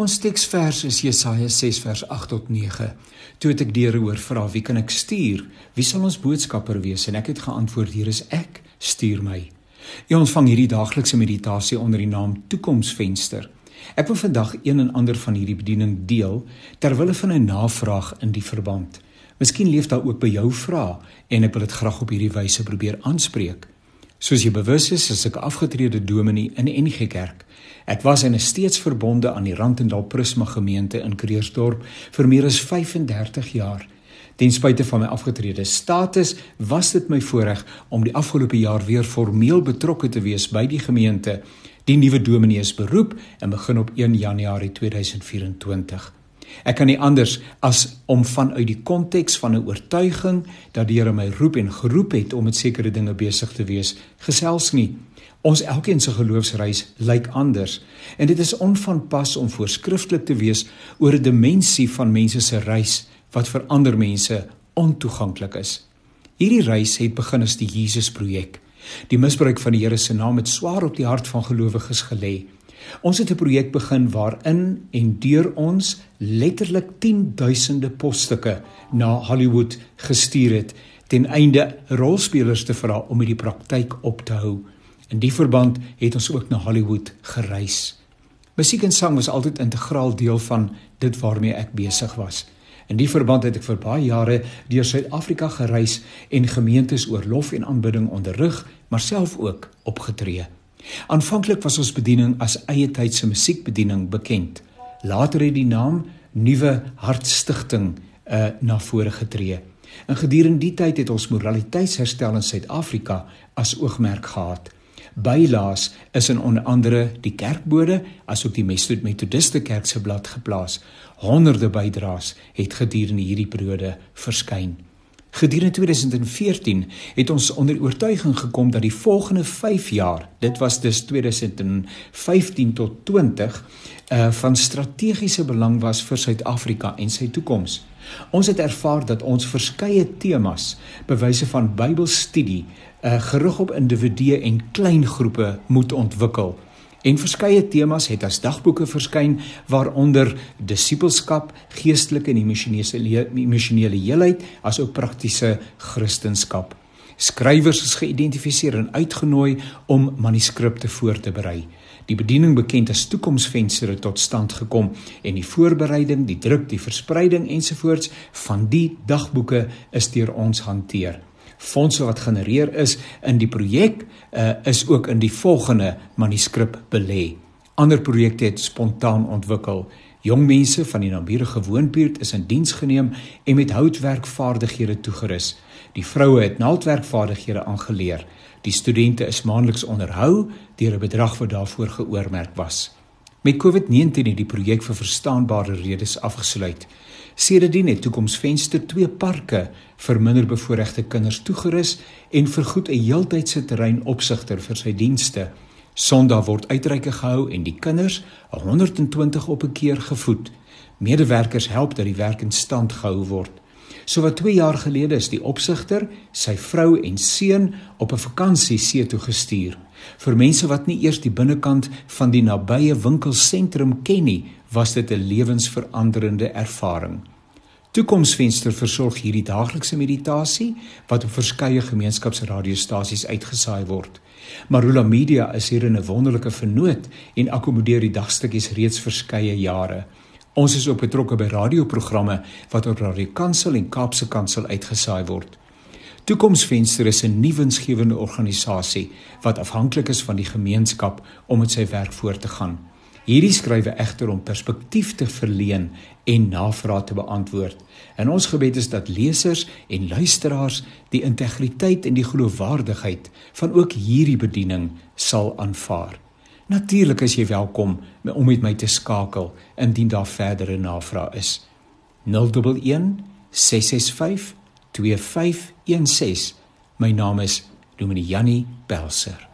Ons teksvers is Jesaja 6 vers 8 tot 9. Toe het ek Here hoor vra, "Wie kan ek stuur? Wie sal ons boodskapper wees?" En ek het geantwoord, "Hier is ek, stuur my." Jy ontvang hierdie daaglikse meditasie onder die naam Toekomsvenster. Ek wil vandag een en ander van hierdie bediening deel ter wille van 'n navraag in die verband. Miskien leef daar ook by jou vrae en ek wil dit graag op hierdie wyse probeer aanspreek. Soos jy bewus is, is ek afgetrede dominee in NG Kerk. Ek was en is steeds verbonde aan die Randendal Prisma gemeente in Kreersdorp vir meer as 35 jaar. Ten spyte van my afgetrede status, was dit my voorreg om die afgelope jaar weer formeel betrokke te wees by die gemeente. Die nuwe dominee is beroep en begin op 1 Januarie 2024. Ek kan nie anders as om vanuit die konteks van 'n oortuiging dat die Here my roep en geroep het om met sekere dinge besig te wees, gesels nie. Ons elkeen se geloofsreis lyk anders en dit is onvanpas om voorskrifklik te wees oor 'n dimensie van mense se reis wat vir ander mense ontoeganklik is. Hierdie reis het begin as die Jesus projek. Die misbruik van die Here se naam het swaar op die hart van gelowiges gelê. Ons het 'n projek begin waarin en deur ons letterlik 10000de posstukke na Hollywood gestuur het ten einde rolspelers te vra om hierdie praktyk op te hou. In die verband het ons ook na Hollywood gereis. Musiek en sang was altyd integraal deel van dit waarmee ek besig was. In die verband het ek vir baie jare deur Suid-Afrika gereis en gemeentes oor lof en aanbidding onderrig, maar self ook opgetree. Aanvanklik was ons bediening as eie tydse musiekbediening bekend. Later het die naam Nuwe Hartstigting uh, na vore getree. In gedurende die tyd het ons moraliteitsherstel in Suid-Afrika as oogmerk gehad. Bylaas is in onder andere die kerkbode asook die Methodiste Kerk se blad geplaas. Honderde bydraes het gedurende hierdie periode verskyn. Gedurende 2014 het ons onder oortuiging gekom dat die volgende 5 jaar, dit was dus 2015 tot 20, uh van strategiese belang was vir Suid-Afrika en sy toekoms. Ons het ervaar dat ons verskeie temas, bewyse van Bybelstudie, uh, gerig op individue en klein groepe moet ontwikkel. En verskeie temas het as dagboeke verskyn waaronder disippelskap, geestelike en emosionele emosionele heelheid asook praktiese kristendom. Skrywers is geïdentifiseer en uitgenooi om manuskripte voor te berei. Die bediening bekend as toekomsvenster tot stand gekom en die voorbereiding, die druk, die verspreiding ensovoorts van die dagboeke is deur ons hanteer fondse wat genereer is in die projek uh, is ook in die volgende manuskrip belê. Ander projekte het spontaan ontwikkel. Jong mense van die naburige woonbuurt is in diens geneem en met houtwerkvaardighede toegerus. Die vroue het naaldwerkvaardighede aangeleer. Die studente is maandeliks onderhou deur 'n bedrag wat daarvoor geoormerk was. Met COVID-19 het die projek vir verstaanbare redes afgesluit. Sedertdien het Toekomsvenster twee parke vir minderbevoorregte kinders toegerus en vergoed 'n heeltydse terreinopsigter vir sy dienste. Sondag word uitreike gehou en die kinders, 120 op 'n keer gevoed. Medewerkers help dat die werk in stand gehou word. So wat 2 jaar gelede is die opsigter, sy vrou en seun op 'n vakansie see toe gestuur. Vir mense wat nie eers die binnekant van die nabye winkelsentrum ken nie, was dit 'n lewensveranderende ervaring. Toekomsvenster versorg hierdie daaglikse meditasie wat op verskeie gemeenskapsradiostasies uitgesaai word. Marula Media is hier 'n wonderlike vernoot en akkommodeer die dagstukkies reeds verskeie jare. Ons is ook betrokke by radioprogramme wat op Radio Kansel en Kaapse Kansel uitgesaai word. Toekomsvenster is 'n nuwensgewende organisasie wat afhanklik is van die gemeenskap om met sy werk voort te gaan. Hierdie skrywe egter om perspektief te verleen en navrae te beantwoord. En ons gebed is dat lesers en luisteraars die integriteit en die geloofwaardigheid van ook hierdie bediening sal aanvaar. Natuurlik is jy welkom om met my te skakel indien daar verdere navrae is. 011 665 2516 My naam is Dominee Jannie Belser.